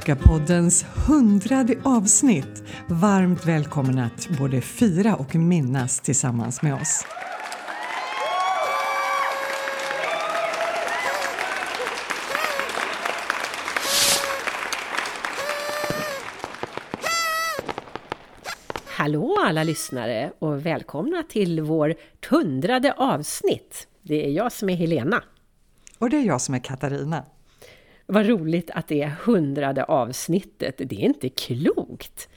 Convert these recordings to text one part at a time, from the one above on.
Kyrkapoddens hundrade avsnitt. Varmt välkommen att både fira och minnas tillsammans med oss. Hallå alla lyssnare och välkomna till vår hundrade avsnitt. Det är jag som är Helena. Och det är jag som är Katarina. Vad roligt att det är hundrade avsnittet. Det är inte klokt.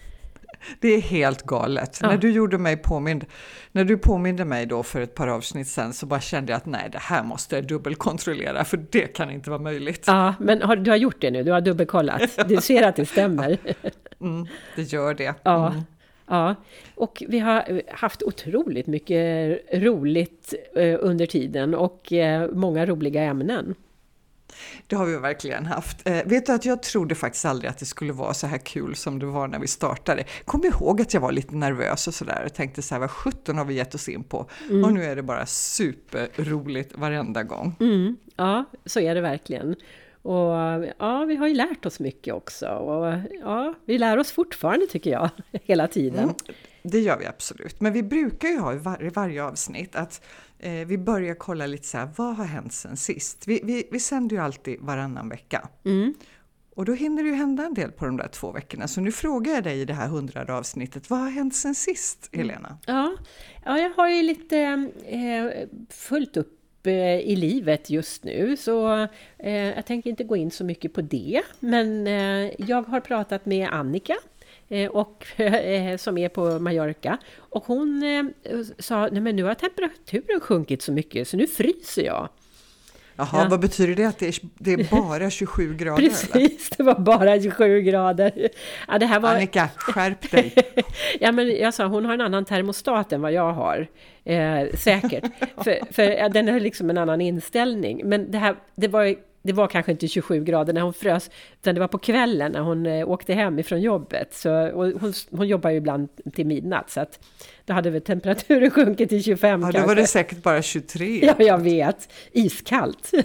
Det är helt galet. Ja. När du gjorde mig påmind, när du påminde mig då för ett par avsnitt sen så bara kände jag att nej, det här måste jag dubbelkontrollera för det kan inte vara möjligt. Ja, men har, du har gjort det nu? Du har dubbelkollat? Du ser att det stämmer? Mm, det gör det. Ja. Mm. Ja, och vi har haft otroligt mycket roligt eh, under tiden och eh, många roliga ämnen. Det har vi verkligen haft. Eh, vet du att jag trodde faktiskt aldrig att det skulle vara så här kul som det var när vi startade. Kom ihåg att jag var lite nervös och sådär och tänkte så här, vad sjutton har vi gett oss in på? Mm. Och nu är det bara superroligt varenda gång. Mm, ja, så är det verkligen. Och ja, vi har ju lärt oss mycket också. Och ja, vi lär oss fortfarande tycker jag, hela tiden. Mm, det gör vi absolut. Men vi brukar ju ha i var, varje avsnitt att eh, vi börjar kolla lite så här, vad har hänt sen sist? Vi, vi, vi sänder ju alltid varannan vecka. Mm. Och då hinner det ju hända en del på de där två veckorna. Så nu frågar jag dig i det här hundrade avsnittet, vad har hänt sen sist, Helena? Ja, ja jag har ju lite eh, fullt upp Eh, i livet just nu. Så eh, jag tänker inte gå in så mycket på det. Men eh, jag har pratat med Annika och, eh, som är på Mallorca. Och hon eh, sa, nej men nu har temperaturen sjunkit så mycket så nu fryser jag. Jaha, ja. vad betyder det? Att det är, det är bara 27 grader? Precis, eller? det var bara 27 grader. Ja, det här var... Annika, skärp dig! ja, men jag sa, hon har en annan termostat än vad jag har. Eh, säkert. för, för ja, den har liksom en annan inställning. Men det här, det var det var kanske inte 27 grader när hon frös, utan det var på kvällen när hon eh, åkte hem ifrån jobbet. Så, hon, hon jobbar ju ibland till midnatt, så att då hade väl temperaturen sjunkit till 25 ja, kanske. då var det säkert bara 23. Ja, jag vet. Iskallt.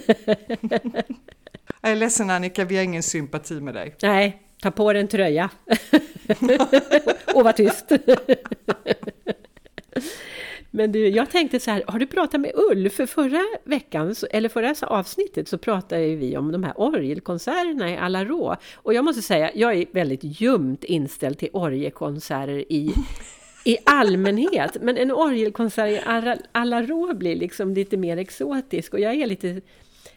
jag är ledsen Annika, vi har ingen sympati med dig. Nej, ta på dig en tröja. Och var tyst. Men du, jag tänkte så här, har du pratat med Ulf? För förra veckan, eller förra avsnittet, så pratade vi om de här orgelkonserterna i Alarå. Och jag måste säga, jag är väldigt ljumt inställd till orgelkonserter i, i allmänhet. Men en orgelkonsert i Alarå blir liksom lite mer exotisk. Och jag är lite...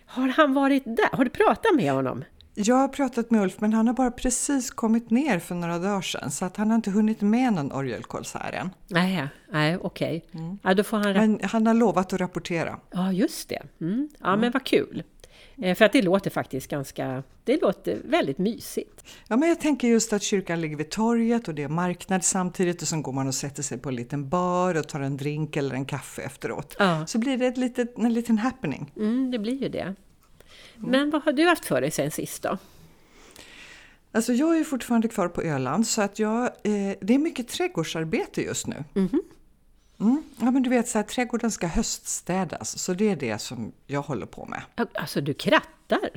Har han varit där? Har du pratat med honom? Jag har pratat med Ulf, men han har bara precis kommit ner för några dagar sedan, så att han har inte hunnit med någon orgelkonsert än. Nej, nej okej. Okay. Mm. Ja, han... Men han har lovat att rapportera. Ja, just det. Mm. Ja, mm. men vad kul. Eh, för att det låter faktiskt ganska, det låter väldigt mysigt. Ja, men jag tänker just att kyrkan ligger vid torget och det är marknad samtidigt och sen går man och sätter sig på en liten bar och tar en drink eller en kaffe efteråt. Ja. Så blir det ett litet, en liten happening. Mm, det blir ju det. Men vad har du haft för dig sen sist då? Alltså jag är fortfarande kvar på Öland så att jag, eh, det är mycket trädgårdsarbete just nu. Mm -hmm. mm. Ja men du vet så här, trädgården ska höststädas så det är det som jag håller på med. Alltså du krattar?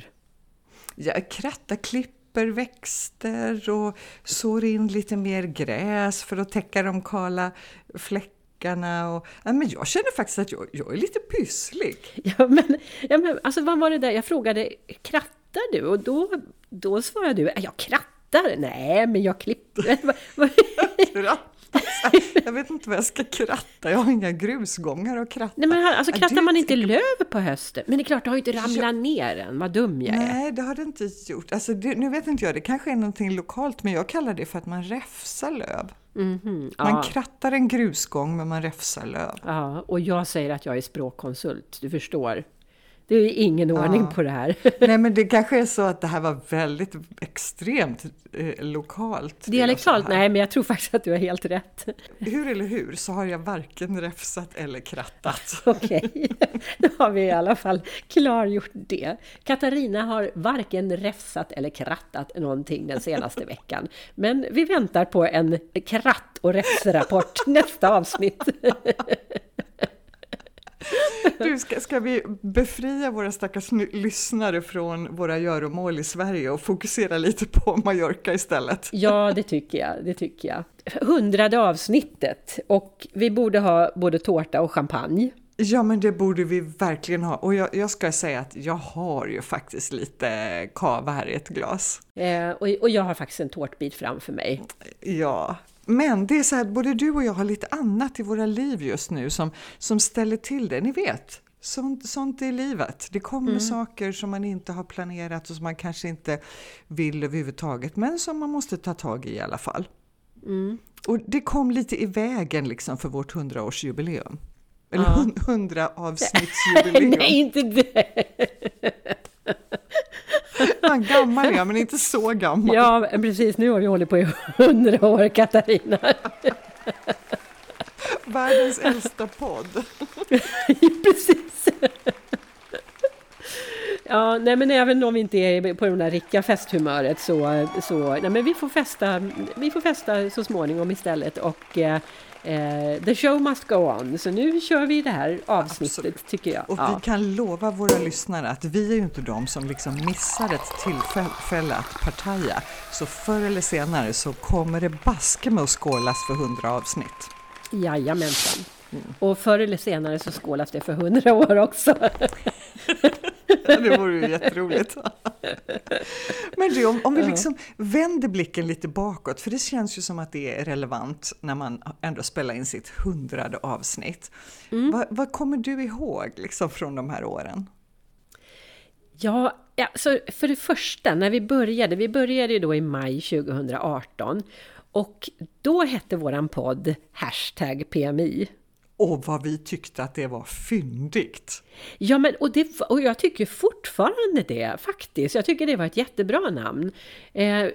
Jag krattar, klipper växter och sår in lite mer gräs för att täcka de kala fläckarna och, ja, men jag känner faktiskt att jag, jag är lite pysslig. Ja men, ja, men alltså vad var det där, jag frågade, krattar du? Och då, då svarade du, jag krattar? Nej, men jag klipper. jag vet inte vad jag ska kratta, jag har inga grusgångar att kratta. Nej, men alltså krattar man inte löv på hösten? Men det är klart, det har ju inte ramlat jag... ner än, vad dum jag är. Nej, det har det inte gjort. Alltså, det, nu vet inte jag, det kanske är någonting lokalt, men jag kallar det för att man räfsar löv. Mm -hmm. Man ja. krattar en grusgång men man räfsar löv. Ja, och jag säger att jag är språkkonsult, du förstår. Det är ingen ordning ja. på det här. Nej, men det kanske är så att det här var väldigt extremt eh, lokalt. Dialektalt? Nej, men jag tror faktiskt att du har helt rätt. Hur eller hur så har jag varken räfsat eller krattat. Okej, okay. då har vi i alla fall klargjort det. Katarina har varken räfsat eller krattat någonting den senaste veckan. Men vi väntar på en kratt och räfsrapport nästa avsnitt. Du, ska, ska vi befria våra stackars lyssnare från våra göromål i Sverige och fokusera lite på Mallorca istället? Ja, det tycker jag. Det tycker jag. Hundrade avsnittet och vi borde ha både tårta och champagne. Ja, men det borde vi verkligen ha. Och jag, jag, ska säga att jag har ju faktiskt lite kava här i ett glas. Eh, och, och jag har faktiskt en tårtbit framför mig. Ja, men det är så här, både du och jag har lite annat i våra liv just nu som, som ställer till det. Ni vet, sånt, sånt är livet. Det kommer mm. saker som man inte har planerat och som man kanske inte vill överhuvudtaget, men som man måste ta tag i i alla fall. Mm. Och det kom lite i vägen liksom för vårt hundraårsjubileum. Eller hundra ja. avsnittsjubileum. Nej, inte det! Han gammal är men inte så gammal. Ja, precis. Nu har vi hållit på i hundra år, Katarina. Världens äldsta podd. precis. Ja, nej men även om vi inte är på det där riktiga festhumöret så, så nej men vi får festa, vi får festa så småningom istället och eh, Eh, the show must go on, så nu kör vi det här avsnittet Absolut. tycker jag. Och ja. vi kan lova våra lyssnare att vi är ju inte de som liksom missar ett tillfälle att partaja. Så förr eller senare så kommer det baske med att skålas för hundra avsnitt. Jajamensan. Mm. Och förr eller senare så skålas det för hundra år också. det vore ju jätteroligt. Men du, om, om vi liksom vänder blicken lite bakåt, för det känns ju som att det är relevant när man ändå spelar in sitt hundrade avsnitt. Mm. Vad, vad, kommer du ihåg liksom från de här åren? Ja, ja så för det första, när vi började, vi började ju då i maj 2018 och då hette våran podd Hashtag PMI. Och vad vi tyckte att det var fyndigt! Ja, men och, det, och jag tycker fortfarande det faktiskt. Jag tycker det var ett jättebra namn. Eh,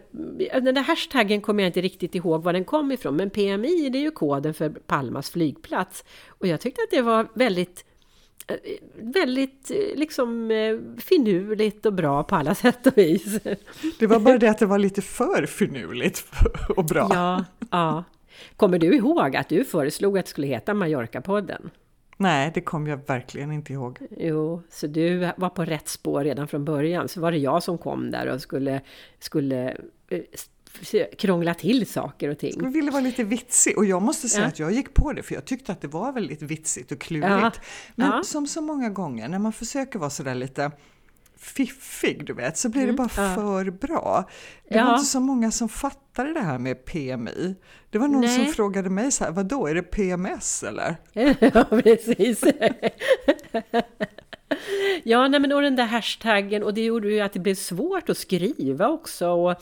den där hashtaggen kommer jag inte riktigt ihåg var den kom ifrån, men PMI det är ju koden för Palmas flygplats. Och jag tyckte att det var väldigt eh, väldigt eh, liksom eh, finurligt och bra på alla sätt och vis. Det var bara det att det var lite för finurligt och bra. Ja, ja. Kommer du ihåg att du föreslog att det skulle heta Mallorca-podden? Nej, det kommer jag verkligen inte ihåg. Jo, så du var på rätt spår redan från början. Så var det jag som kom där och skulle, skulle eh, krångla till saker och ting. Jag ville vara lite vitsig och jag måste säga ja. att jag gick på det för jag tyckte att det var väldigt vitsigt och klurigt. Ja. Men ja. som så många gånger när man försöker vara sådär lite fiffig, du vet, så blir mm, det bara ja. för bra. Det ja. var inte så många som fattade det här med PMI. Det var någon Nej. som frågade mig så här, vad då är det PMS eller? Ja, precis. ja, nej, men och den där hashtaggen och det gjorde ju att det blev svårt att skriva också. Och,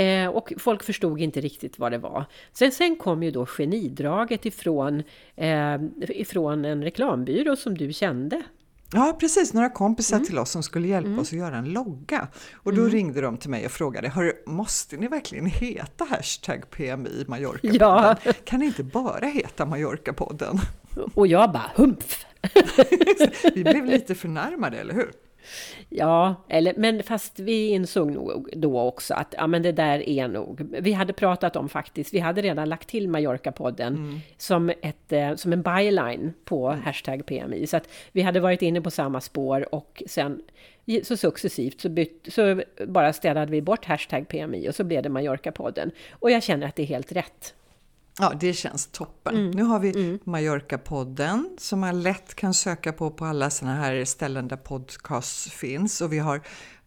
eh, och folk förstod inte riktigt vad det var. Sen, sen kom ju då genidraget ifrån, eh, ifrån en reklambyrå som du kände. Ja, precis. Några kompisar mm. till oss som skulle hjälpa mm. oss att göra en logga. Och då mm. ringde de till mig och frågade, måste ni verkligen heta hashtag PMI Mallorca? Ja. Kan ni inte bara heta Mallorca-podden? Och jag bara, humpf! Vi blev lite förnärmade, eller hur? Ja, eller, men fast vi insåg nog då också att ja, men det där är nog... Vi hade pratat om faktiskt, vi hade redan lagt till Mallorca-podden mm. som, ett, eh, som en byline på mm. hashtag PMI. Så att vi hade varit inne på samma spår och sen så successivt så, bytt, så bara städade vi bort hashtag PMI och så blev det Mallorca-podden. Och jag känner att det är helt rätt. Ja, det känns toppen. Mm. Nu har vi mm. Mallorca-podden som man lätt kan söka på på alla sådana här ställen där podcasts finns. Och vi har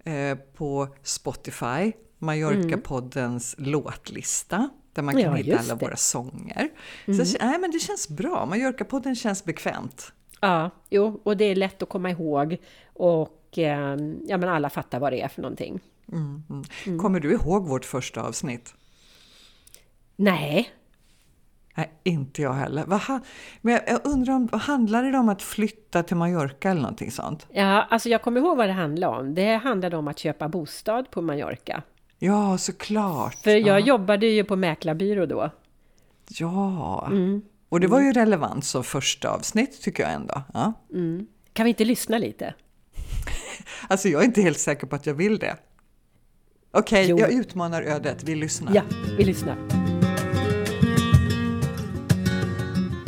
eh, på Spotify Mallorca-poddens mm. låtlista där man kan ja, hitta alla det. våra sånger. Mm. Så nej, men det känns bra. Mallorca-podden känns bekvämt. Ja, jo, och det är lätt att komma ihåg och eh, ja, men alla fattar vad det är för någonting. Mm, mm. mm. Kommer du ihåg vårt första avsnitt? Nej, Nej, inte jag heller. Vad, men jag undrar om, handlade det om att flytta till Mallorca eller någonting sånt? Ja, alltså jag kommer ihåg vad det handlade om. Det handlade om att köpa bostad på Mallorca. Ja, såklart. För jag ja. jobbade ju på mäklarbyrå då. Ja, mm. och det var ju relevant som första avsnitt tycker jag ändå. Ja. Mm. Kan vi inte lyssna lite? alltså jag är inte helt säker på att jag vill det. Okej, okay, jag utmanar ödet. Vi lyssnar. Ja, vi lyssnar.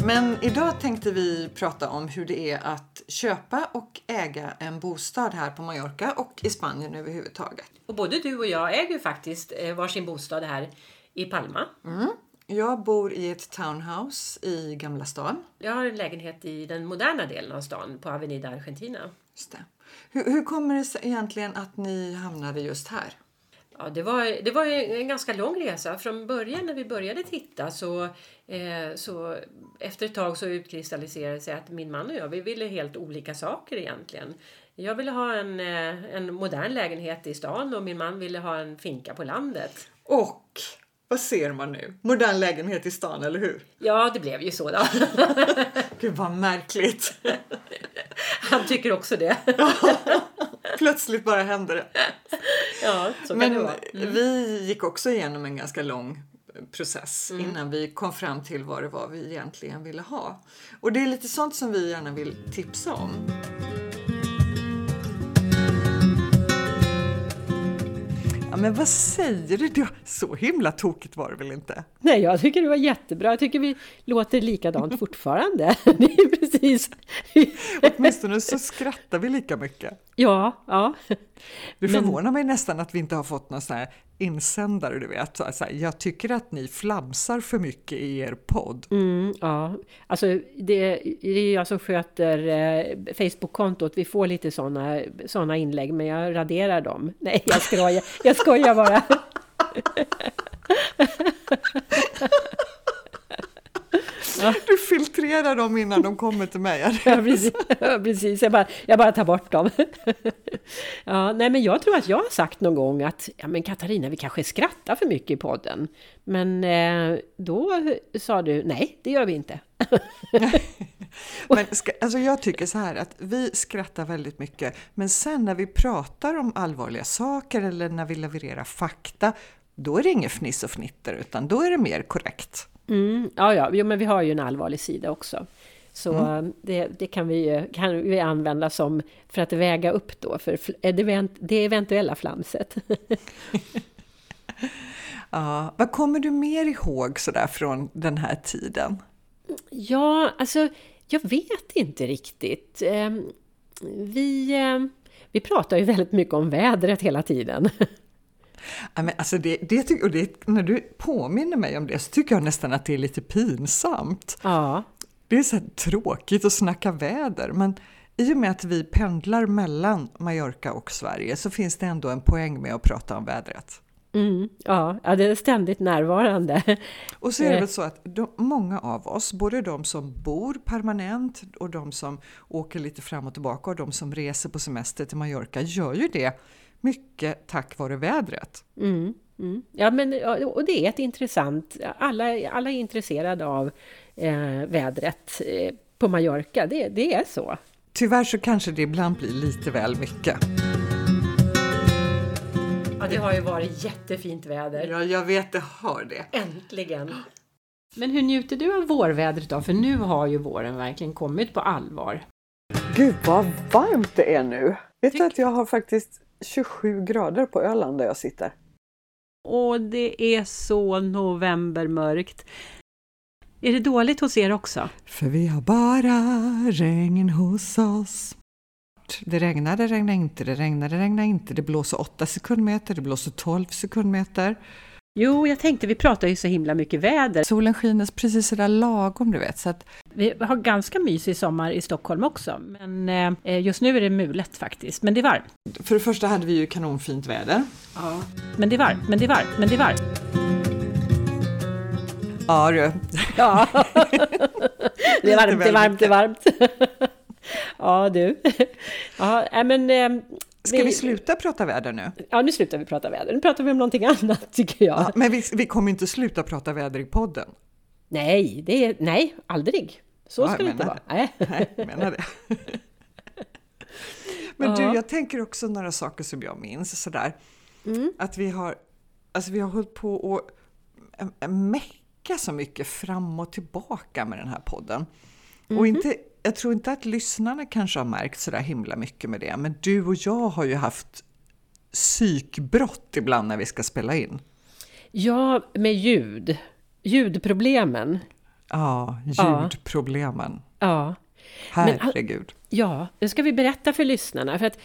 Men idag tänkte vi prata om hur det är att köpa och äga en bostad här på Mallorca och i Spanien överhuvudtaget. Och både du och jag äger ju faktiskt eh, varsin bostad här i Palma. Mm. Jag bor i ett townhouse i Gamla stan. Jag har en lägenhet i den moderna delen av stan på Avenida Argentina. Just. Hur, hur kommer det sig egentligen att ni hamnade just här? Ja, det, var, det var en ganska lång resa. Från början när vi började titta så, eh, så efter ett tag så utkristalliserade sig att min man och jag vi ville helt olika saker egentligen. Jag ville ha en, eh, en modern lägenhet i stan och min man ville ha en finka på landet. Och vad ser man nu? Modern lägenhet i stan, eller hur? Ja, det blev ju så då. Gud vad märkligt. Han tycker också det. Plötsligt bara händer det. Ja, så kan Men det vara. Mm. vi gick också igenom en ganska lång process Mm. innan vi kom fram till vad det var vi egentligen ville ha. Och det är lite sånt som vi gärna vill tipsa om. Men vad säger du? Det- Så himla tokigt var det väl inte? Nej, jag tycker det var jättebra. Jag tycker vi låter likadant fortfarande. Det är precis... Åtminstone så skrattar vi lika mycket. Ja, ja. Det Men- förvånar mig nästan att vi inte har fått någon sån här insändare, du vet. Så här, jag tycker att ni flamsar för mycket i er podd. Mm, ja. Alltså, det, det är jag som sköter eh, Facebook-kontot. Vi får lite sådana såna inlägg, men jag raderar dem. Nej, jag skojar, jag skojar bara. Du filtrerar dem innan de kommer till mig. Ja, precis. Ja, precis. Jag, bara, jag bara tar bort dem. Ja, nej, men jag tror att jag har sagt någon gång att ja, men Katarina, vi kanske skrattar för mycket i podden. Men eh, då sa du nej, det gör vi inte. Men ska, alltså jag tycker så här att vi skrattar väldigt mycket, men sen när vi pratar om allvarliga saker eller när vi levererar fakta, då är det inget fniss och fnitter, utan då är det mer korrekt. Mm, ja, ja, jo, men vi har ju en allvarlig sida också. Så eh, det, det kan, vi, kan vi använda som för att väga upp då för eh, det, event- det eventuella flamset. Ja, vad kommer du mer ihåg sådär från den här tiden? Ja, alltså jag vet inte riktigt. Eh, Vi, eh, vi pratar ju väldigt mycket om vädret hela tiden. Ja, men alltså det, det, och det, när du påminner mig om det så tycker jag nästan att det är lite pinsamt. Ja, Det är så tråkigt att snacka väder, men i och med att vi pendlar mellan Mallorca och Sverige så finns det ändå en poäng med att prata om vädret. Mm, ja, ja, det är ständigt närvarande. Och så är det Eh. väl så att de, många av oss, både de som bor permanent och de som åker lite fram och tillbaka och de som reser på semester till Mallorca gör ju det mycket tack vare vädret. Mm, mm. Ja, men och det är ett intressant... Alla, alla är intresserade av eh, vädret eh, på Mallorca. Det, det är så. Tyvärr så kanske det ibland blir lite väl mycket. Ja, det har ju varit jättefint väder. Ja, jag vet det har det. Äntligen! Men hur njuter du av vårvädret då? För nu har ju våren verkligen kommit på allvar. Gud vad varmt det är nu! Vet du att jag har faktiskt 27 grader på Öland där jag sitter? Och det är så novembermörkt. Är det dåligt hos er också? För vi har bara regn hos oss. Det regnar, det regnar inte, det regnar, det regnar inte. Det blåser 8 sekundmeter, det blåser 12 sekundmeter. Jo, jag tänkte vi pratar ju så himla mycket väder. Solen skiner precis sådär lagom, du vet. Så att, Vi har ganska mysig sommar i Stockholm också, men eh, just nu är det mulet faktiskt. Men det är varmt. för det första hade vi ju kanonfint väder. Men det är varmt, men det är varmt, men det är varmt. Ja du, Ja, det är varmt, det är varmt, det är varmt. Ja, du. Ja, men... eh, ska vi sluta prata väder nu? Ja, nu slutar vi prata väder. Nu pratar vi om någonting annat, tycker jag. Ja, men vi, vi kommer inte sluta prata väder i podden. Nej, det är, nej, aldrig. Så Ja, ska det inte vara. Nej. Nej, jag menar det. Men Ja. du, jag tänker också några saker som jag minns sådär. Mm. Att vi har, alltså vi har hållit på och mecka så mycket fram och tillbaka med den här podden. Mhm. Och inte, jag tror inte att lyssnarna kanske har märkt sådär himla mycket med det, men du och jag har ju haft psykbrott ibland när vi ska spela in. Ja, med ljud. Ljudproblemen. Ja, ljudproblemen. Ja. Herregud. Ja, det ska vi berätta för lyssnarna. För att,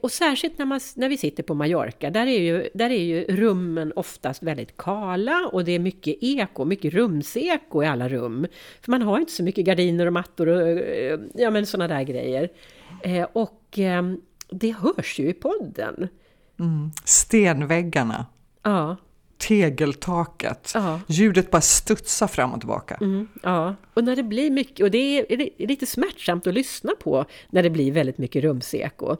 och särskilt när, man, när vi sitter på Mallorca, där är, ju, där är ju rummen oftast väldigt kala och det är mycket eko, mycket rumseko i alla rum. För man har inte så mycket gardiner och mattor och eh, ja, men sådana där grejer. Eh, och eh, det hörs ju i podden. Mm. Stenväggarna, Ja, tegeltaket. ja. Ljudet bara studsar fram och tillbaka. Mm, ja, och när det blir mycket, och det är, det är lite smärtsamt att lyssna på när det blir väldigt mycket rumseko.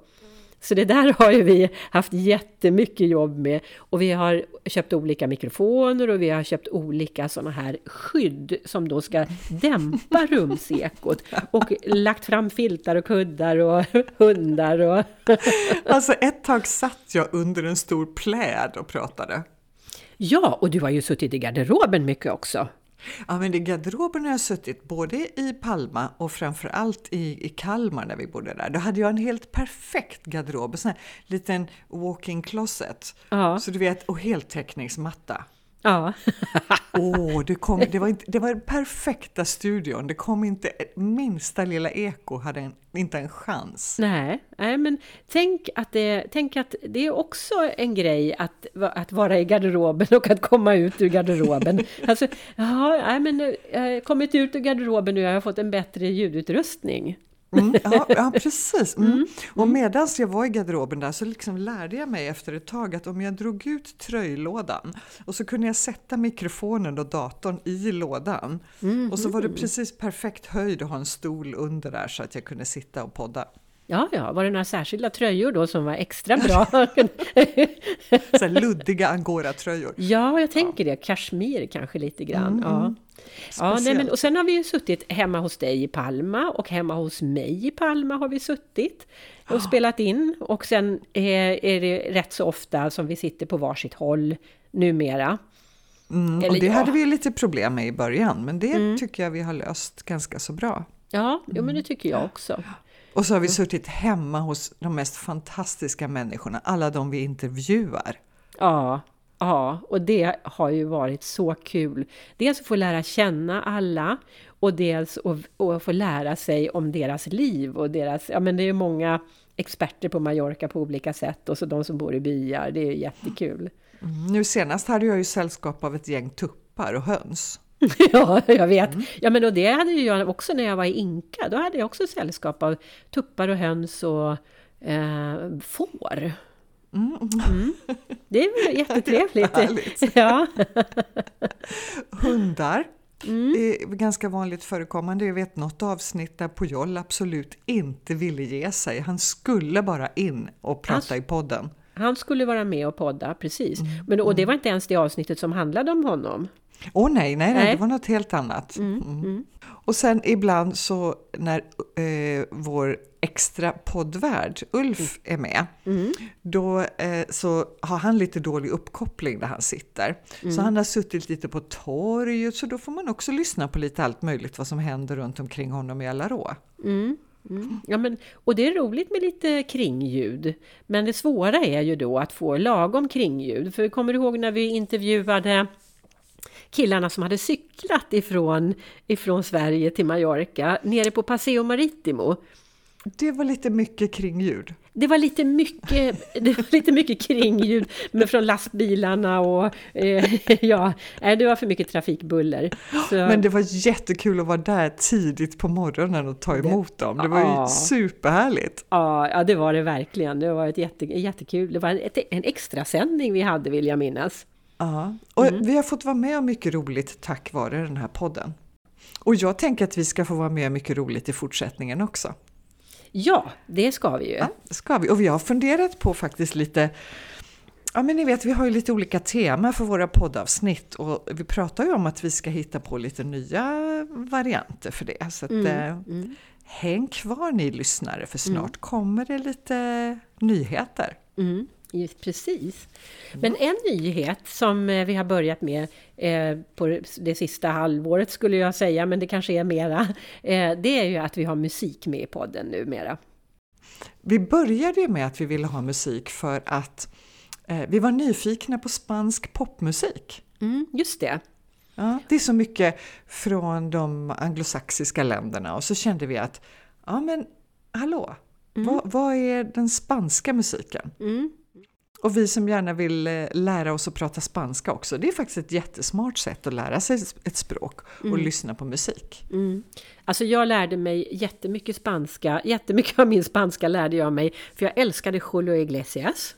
Så det där har ju vi haft jättemycket jobb med och vi har köpt olika mikrofoner och vi har köpt olika sådana här skydd som då ska dämpa rumsekot och lagt fram filtar och kuddar och hundar och Alltså ett tag satt jag under en stor pläd och pratade. ja, och du har ju suttit i garderoben mycket också. Ja, men i garderoben har jag suttit både i Palma och framförallt i, i Kalmar när vi bodde där. Då hade jag en helt perfekt garderob, en sån här liten walk-in closet. Ja. Så du vet, och heltäckningsmatta. Ja, Åh, det, kom, det, var inte, det var den perfekta studion. Det kom inte minsta lilla eko, hade en, inte en chans. Nej, nej men tänk att, det, tänk att det är också en grej att, att vara i garderoben och att komma ut ur garderoben. Alltså, jaha, nej, men jag har kommit ut ur garderoben nu, jag har fått en bättre ljudutrustning. Mm, ja, ja, precis. Mm. Och medan jag var i garderoben där så liksom lärde jag mig efter ett tag att om jag drog ut tröjlådan och så kunde jag sätta mikrofonen och datorn i lådan. Och så var det precis perfekt höjd att ha en stol under där så att jag kunde sitta och podda. Ja, ja, var det några särskilda tröjor då som var extra bra? Så luddiga angora-tröjor. ja, jag tänker det. Kashmir kanske lite grann. Ja. Ja, nej, men, och sen har vi ju suttit hemma hos dig i Palma och hemma hos mig i Palma har vi suttit och spelat in. Och sen är, är det rätt så ofta som vi sitter på varsitt håll numera. Mm, och Eller det ja. hade vi lite problem med i början, men det tycker jag vi har löst ganska så bra. Ja, jo, men det tycker jag också. Och så har vi suttit hemma hos de mest fantastiska människorna, alla de vi intervjuar. Ja, ja, och det har ju varit så kul. Dels att få lära känna alla och dels att, att få lära sig om deras liv och deras, ja men det är ju många experter på Mallorca på olika sätt och så de som bor i byar, det är ju jättekul. Mm, Nu senast hade jag ju sällskap av ett gäng tuppar och höns. Ja, jag vet. Ja, men och det hade ju jag också när jag var i Inka. Då hade jag också sällskap av tuppar och höns och eh, får. Mm. Det är väl jättetrevligt. Ja. Hundar Mm. är ganska vanligt förekommande. Jag vet något avsnitt där Pujol absolut inte ville ge sig. Han skulle bara in och prata Alltså- i podden. Han skulle vara med och podda, precis. Men, och det var inte ens det avsnittet som handlade om honom. Åh nej, nej, nej, Nej. det var något helt annat. Mm. Och sen ibland så när eh, vår extra poddvärd Ulf är med, då eh, så har han lite dålig uppkoppling där han sitter. Så han har suttit lite på torget, så då får man också lyssna på lite allt möjligt vad som händer runt omkring honom i Alarå. Mm. Mm. Ja, men, och det är roligt med lite kringljud. Men det svåra är ju då att få lagom kringljud. För kommer du ihåg när vi intervjuade killarna som hade cyklat ifrån, ifrån Sverige till Mallorca nere på Paseo Maritimo? Det var lite mycket kringljud. Det var lite mycket, det var lite mycket kringljud men från lastbilarna och eh, ja, det var för mycket trafikbuller. Så, Men det var jättekul att vara där tidigt på morgonen och ta emot dem. Det var ju Ja. superhärligt. ja, ja, det var det verkligen. Det var ett jätte, jättekul. Det var en, en extra sändning vi hade vill jag minnas. Ja, och vi har fått vara med om mycket roligt tack vare den här podden. Och jag tänker att vi ska få vara med om mycket roligt i fortsättningen också. Ja, det ska vi ju. Ja, ska vi. Och vi har funderat på faktiskt lite Ja men ni vet, vi har ju lite olika tema för våra poddavsnitt och vi pratar ju om att vi ska hitta på lite nya varianter för det. Så att, eh, häng kvar ni lyssnare för snart kommer det lite nyheter. Mm, just precis. Men en nyhet som eh, vi har börjat med eh, på det sista halvåret skulle jag säga, men det kanske är mera, eh, det är ju att vi har musik med i podden numera. Vi började ju med att vi ville ha musik för att eh, vi var nyfikna på spansk popmusik. Mm, just det. Ja, det är så mycket från de anglosaxiska länderna och så kände vi att, ja men hallå, vad, vad är den spanska musiken? Mm. Och vi som gärna vill eh, lära oss att prata spanska också, det är faktiskt ett jättesmart sätt att lära sig ett språk och lyssna på musik. Mm. Alltså jag lärde mig jättemycket spanska, jättemycket av min spanska lärde jag mig, för jag älskade Julio Iglesias.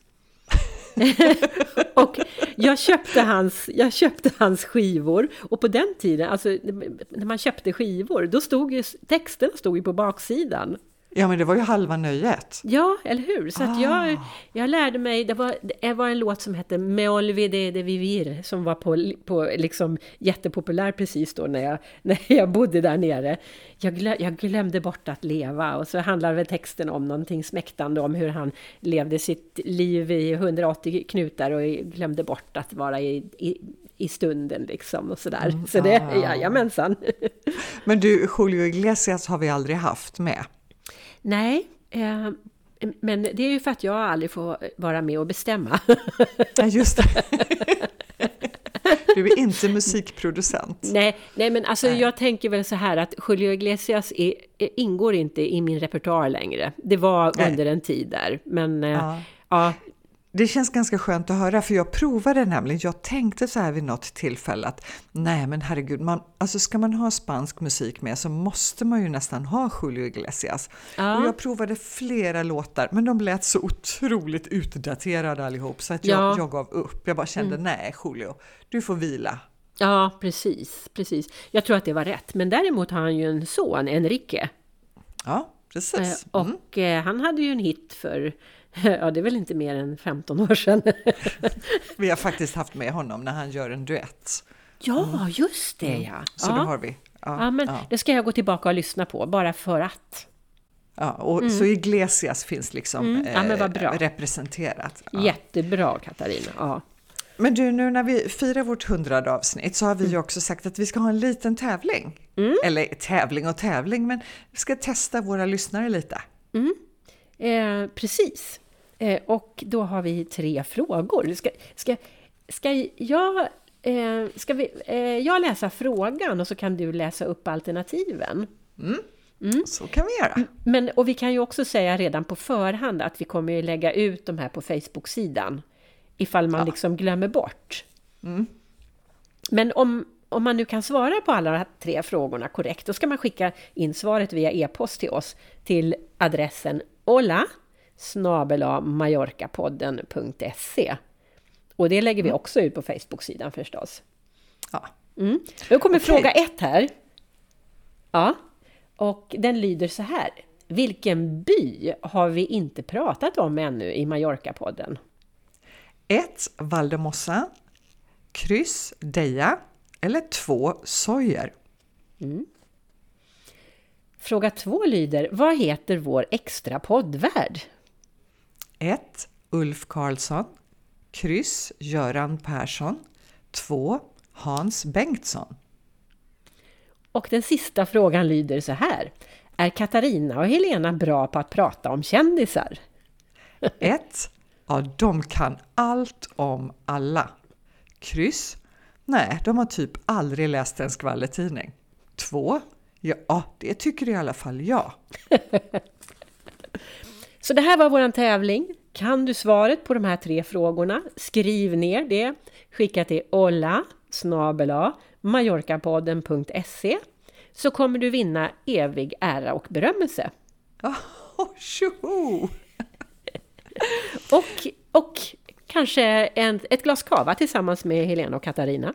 och jag köpte, hans, jag köpte hans skivor och på den tiden, alltså när man köpte skivor, då stod ju texten stod ju på baksidan. Ja, men det var ju halva nöjet. Ja, eller hur? Så att jag, jag lärde mig, det var, det var en låt som hette Me olvidé de vivir, som var på, på liksom jättepopulär precis då när jag, när jag bodde där nere. Jag, glö, jag glömde bort att leva och så handlar väl texten om någonting smäktande om hur han levde sitt liv i 180 knutar och glömde bort att vara i, i i stunden liksom och sådär. Mm, så det, ah. jajamensan. Men du, Julio Iglesias har vi aldrig haft med. Nej, eh, men det är ju för att jag aldrig får vara med och bestämma. Ja, just det. Du är inte musikproducent. Nej, nej men alltså Nej. jag tänker väl så här att Julio Iglesias är, ingår inte i min repertoar längre. Det var Nej. under en tid där, men eh, Ja. ja, Det känns ganska skönt att höra för jag provade nämligen, jag tänkte så här vid något tillfälle att nej men herregud, man, alltså ska man ha spansk musik med så måste man ju nästan ha Julio Iglesias. Ja. Och jag provade flera låtar men de lät så otroligt utdaterade allihop så att Ja. Mm. jag, jag gav upp. Jag bara kände nej Julio, du får vila. ja, precis, precis. Jag tror att det var rätt. Men däremot har han ju en son, Enrique. Ja, Eh, precis. Mm. och eh, han hade ju en hit för, ja det är väl inte mer än 15 år sedan. Vi har faktiskt haft med honom när han gör en duett. ja, just det ja. Mm. Så ja. det har vi. Ja, men ja. det ska jag gå tillbaka och lyssna på, bara för att. Ja, och Så Iglesias finns liksom Mm, ja, eh, representerat. Ja. Jättebra Katarina. Ja. Men du, nu när vi firar vårt hundrade avsnitt så har vi Mm. ju också sagt att vi ska ha en liten tävling. Eller tävling och tävling, men vi ska testa våra lyssnare lite. Eh, precis. Eh, och då har vi tre frågor. Ska, ska, ska, jag, eh, ska vi, eh, jag läsa frågan och så kan du läsa upp alternativen? Så kan vi göra. Men, och vi kan ju också säga redan på förhand att vi kommer ju lägga ut de här på Facebook-sidan ifall man liksom glömmer bort. Men om, om man nu kan svara på alla de här tre frågorna korrekt, då ska man skicka in svaret via e-post till oss till adressen hola mallorcapodden.se. Och det lägger vi också ut på Facebook-sidan förstås. Ja. Mm. Nu kommer Okej. fråga ett här. Ja, och den lyder så här. Vilken by har vi inte pratat om ännu i Mallorca-podden? 1. Valdemossa. Kryss. Deja. Eller 2. Sojer. Fråga två lyder, vad heter vår extra poddvärd? 1. Ulf Karlsson. Kryss. Göran Persson. 2. Hans Bengtsson. Och den sista frågan lyder så här. Är Katarina och Helena bra på att prata om kändisar? 1. Ja, de kan allt om alla. Kryss. Nej, de har typ aldrig läst en skvallertidning. 2. Ja, det tycker i alla fall jag. Så det här var vår tävling. Kan du svaret på de här tre frågorna? Skriv ner det. Skicka till olla snabela mallorcapodden.se så kommer du vinna evig ära och berömmelse. Oh, tjoho! Och, och kanske en, ett glas kava tillsammans med Helena och Katarina.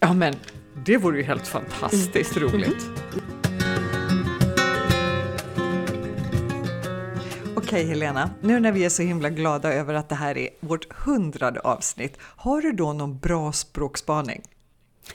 Ja, men det vore ju helt fantastiskt roligt. Okej Helena, nu när vi är så himla glada över att det här är vårt hundrade avsnitt, har du då någon bra språkspaning?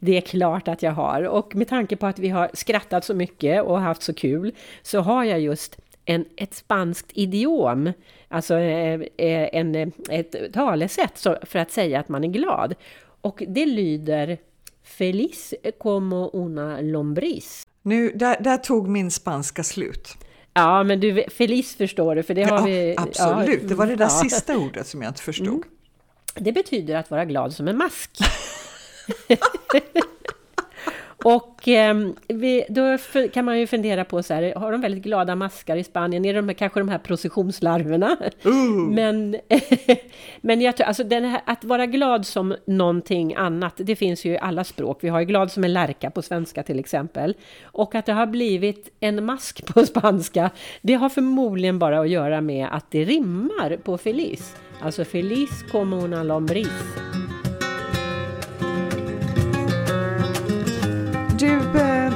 det är klart att jag har. Och med tanke på att vi har skrattat så mycket och haft så kul så har jag just en, ett spanskt idiom, alltså eh, eh, en, eh, ett talesätt för att säga att man är glad. Och det lyder Feliz como una lombriz. Nu, där, där tog min spanska slut. Ja, men du, Feliz förstår du, för det har Ja, vi... absolut, det var det där ja. sista ordet som jag inte förstod. Det betyder att vara glad som en mask. Och eh, vi, då kan man ju fundera på så här, har de väldigt glada maskar i Spanien? Är de kanske de här processionslarverna? Uh. Men, men jag tror, alltså här, att vara glad som någonting annat, det finns ju i alla språk. Vi har ju glad som en lärka på svenska till exempel. Och att det har blivit en mask på spanska, det har förmodligen bara att göra med att det rimmar på feliz. Alltså feliz como una lombriz. Du, eh,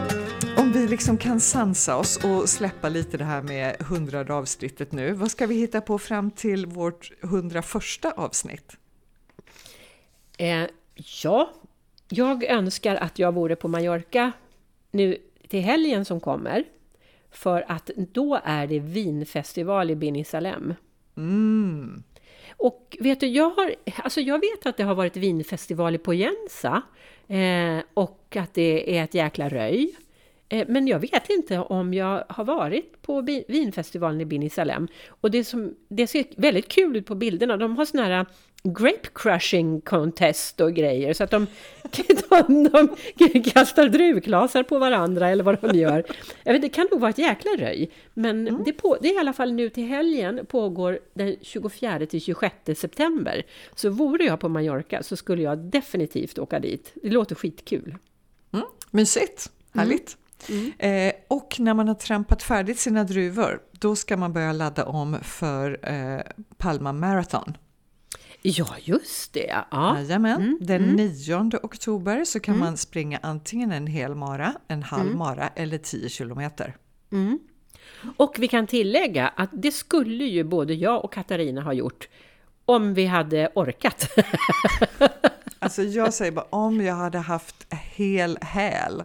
om vi liksom kan sansa oss och släppa lite det här med hundrade avsnittet nu. Vad ska vi hitta på fram till vårt hundraförsta avsnitt? Eh, ja, jag önskar att jag vore på Mallorca nu till helgen som kommer. För att då är det vinfestival i Binisalem. Mm. Och vet du, jag, har, alltså jag vet att det har varit vinfestival i Poyensa eh, och att det är ett jäkla röj. Eh, men jag vet inte om jag har varit på vinfestivalen i Bini Salem. Och det, som, det ser väldigt kul ut på bilderna. De har såna här grape crushing contest och grejer. Så att de, de, de kastar druvglasar på varandra eller vad de gör. Jag vet, det kan nog vara ett jäkla röj. Men mm. det, på, det är i alla fall nu till helgen, pågår den 24 till 26 september. Så vore jag på Mallorca så skulle jag definitivt åka dit. Det låter skitkul. Mm. Mysigt, härligt. Mm. Eh, och när man har trampat färdigt sina druvor, då ska man börja ladda om för eh, Palma Marathon. Ja, just det. Ja. Jajamän. Mm, Den mm. 9 oktober så kan mm. man springa antingen en hel mara, en halv mm. mara eller 10 kilometer. Mm. Och vi kan tillägga att det skulle ju både jag och Katarina ha gjort om vi hade orkat. alltså jag säger bara om jag hade haft hel häl.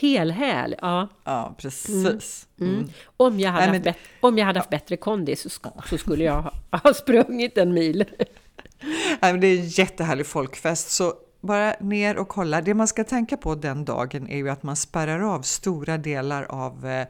Helhäl, ja. Ja, precis. Mm. Mm. Om, jag hade Nej, men... haft om jag hade haft bättre kondis så, så skulle jag ha, ha sprungit en mil. Nej, men det är en jättehärlig folkfest, så bara ner och kolla. Det man ska tänka på den dagen är ju att man spärrar av stora delar av eh,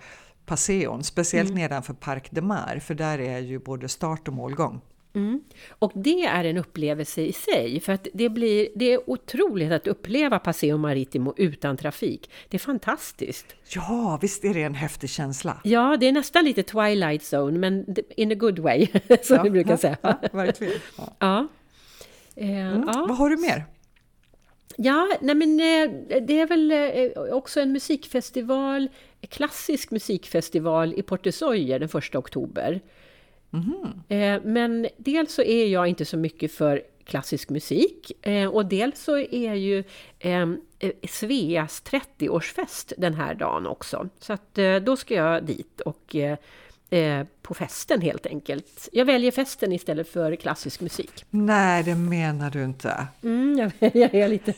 Passeon, speciellt mm. nedanför Parc de Mar, för där är ju både start och målgång. Mm. Och det är en upplevelse i sig, för att det, blir, det är otroligt att uppleva Paseo Maritimo utan trafik. Det är fantastiskt! Ja, visst är det en häftig känsla? Ja, det är nästan lite Twilight Zone, men in a good way, som ja, vi brukar säga. Ja, verkligen. Ja. ja. Eh, mm. Vad har du mer? Ja, nej men eh, det är väl eh, också en musikfestival, klassisk musikfestival i Portesoyer den 1 oktober. Mm. Men dels så är jag inte så mycket för klassisk musik och dels så är ju Sveas 30-årsfest den här dagen också. Så att då ska jag dit och Eh, på festen helt enkelt. Jag väljer festen istället för klassisk musik. Nej, det menar du inte. Mm, jag, jag är lite...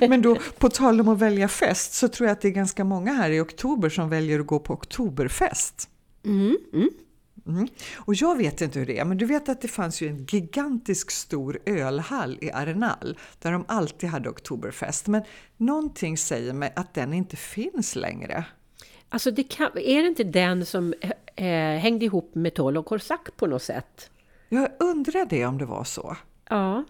Men då, på tal om att välja fest, så tror jag att det är ganska många här i oktober som väljer att gå på oktoberfest. Mm, mm. Mm. Och jag vet inte hur det är, men du vet att det fanns ju en gigantisk stor ölhall i Arenal där de alltid hade oktoberfest. Men någonting säger mig att den inte finns längre. Alltså det kan, är det inte den som eh, hängde ihop med Toll och Corsac på något sätt? Jag undrar det om det var så. Ja.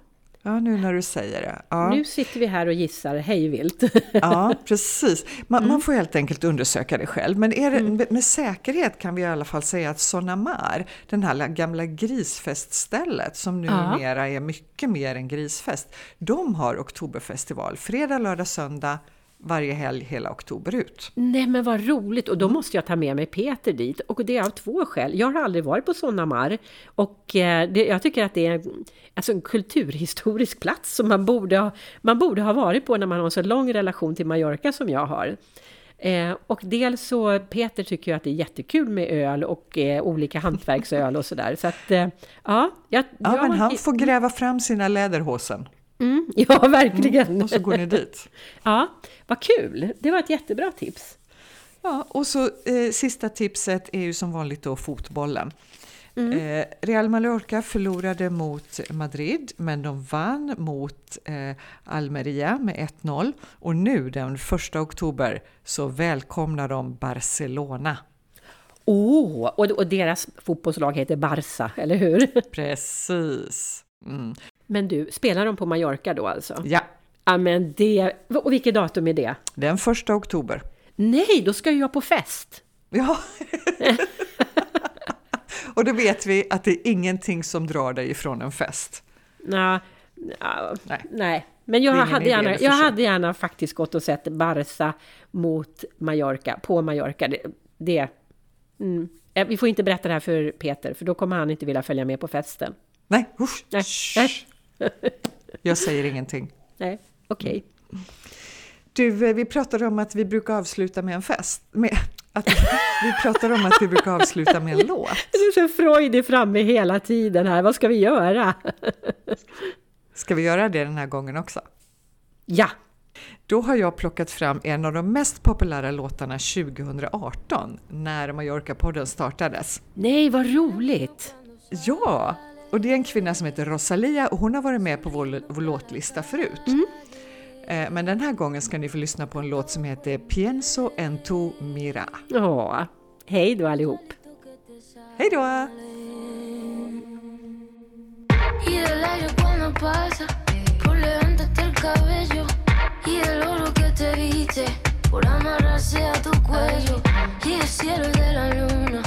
Ja, nu när du säger det. Ja. Nu sitter vi här och gissar hejvilt. Ja, precis. Man, mm. man, får helt enkelt undersöka det själv. Men det, mm. med säkerhet kan vi i alla fall säga att Sonamar, den här gamla grisfeststället som numera ja. är mycket mer än grisfest, de har oktoberfestival fredag, lördag, söndag varje helg hela oktober ut. Nej men vad roligt! Och då måste jag ta med mig Peter dit. Och det är av två skäl. Jag har aldrig varit på Sonnamar. Och eh, det, jag tycker att det är alltså en kulturhistorisk plats som man borde, ha, man borde ha varit på när man har en så lång relation till Mallorca som jag har. Eh, och dels så, Peter tycker ju att det är jättekul med öl och eh, olika hantverksöl och sådär. Så att, eh, ja. Jag, ja, jag, men han får gräva fram sina läderhosen. Mm, ja, verkligen. Mm, och så går ni dit. ja, vad kul! Det var ett jättebra tips. Ja, och så eh, sista tipset är ju som vanligt då fotbollen. Mm. Eh, Real Mallorca förlorade mot Madrid, men de vann mot eh, Almeria med 1-0. Och nu den 1 oktober så välkomnar de Barcelona. Åh, oh, och, och deras fotbollslag heter Barça, eller hur? Precis. Mm. Men du, spelar de på Mallorca då alltså? Ja, Ja, men det... Och vilket datum är det? den första oktober. Nej, då ska jag på fest! Ja. och då vet vi att det är ingenting som drar dig ifrån en fest. Nå, ja, Nej. nej. Men jag hade, gärna, jag hade gärna faktiskt gått och sett Barca mot Mallorca, på Mallorca. Det, det mm. Eh, Vi får inte berätta det här för Peter, för då kommer han inte vilja följa med på festen. Nej, usch. Nej, Shh. Jag säger ingenting. Nej, okej. Du, eh, vi pratade om att vi brukar avsluta med en fest. Med, att, vi pratade om att vi brukar avsluta med en låt. Du är så Freud är framme hela tiden här. Vad ska vi göra? Ska vi göra det den här gången också? Ja, Då har jag plockat fram en av de mest populära låtarna 2018, när Mallorca-podden startades. nej vad roligt! Ja, och det är en kvinna som heter Rosalia och hon har varit med på vår, vår låtlista förut. Eh, Men den här gången ska ni få lyssna på en låt som heter Pienso en tu mira. Ja, hej då allihop! Hej då! Y del aire cuando pasa, por levantarte el cabello. Y del oro que te viste, por amarrarse a tu cuello. Y el cielo de la luna,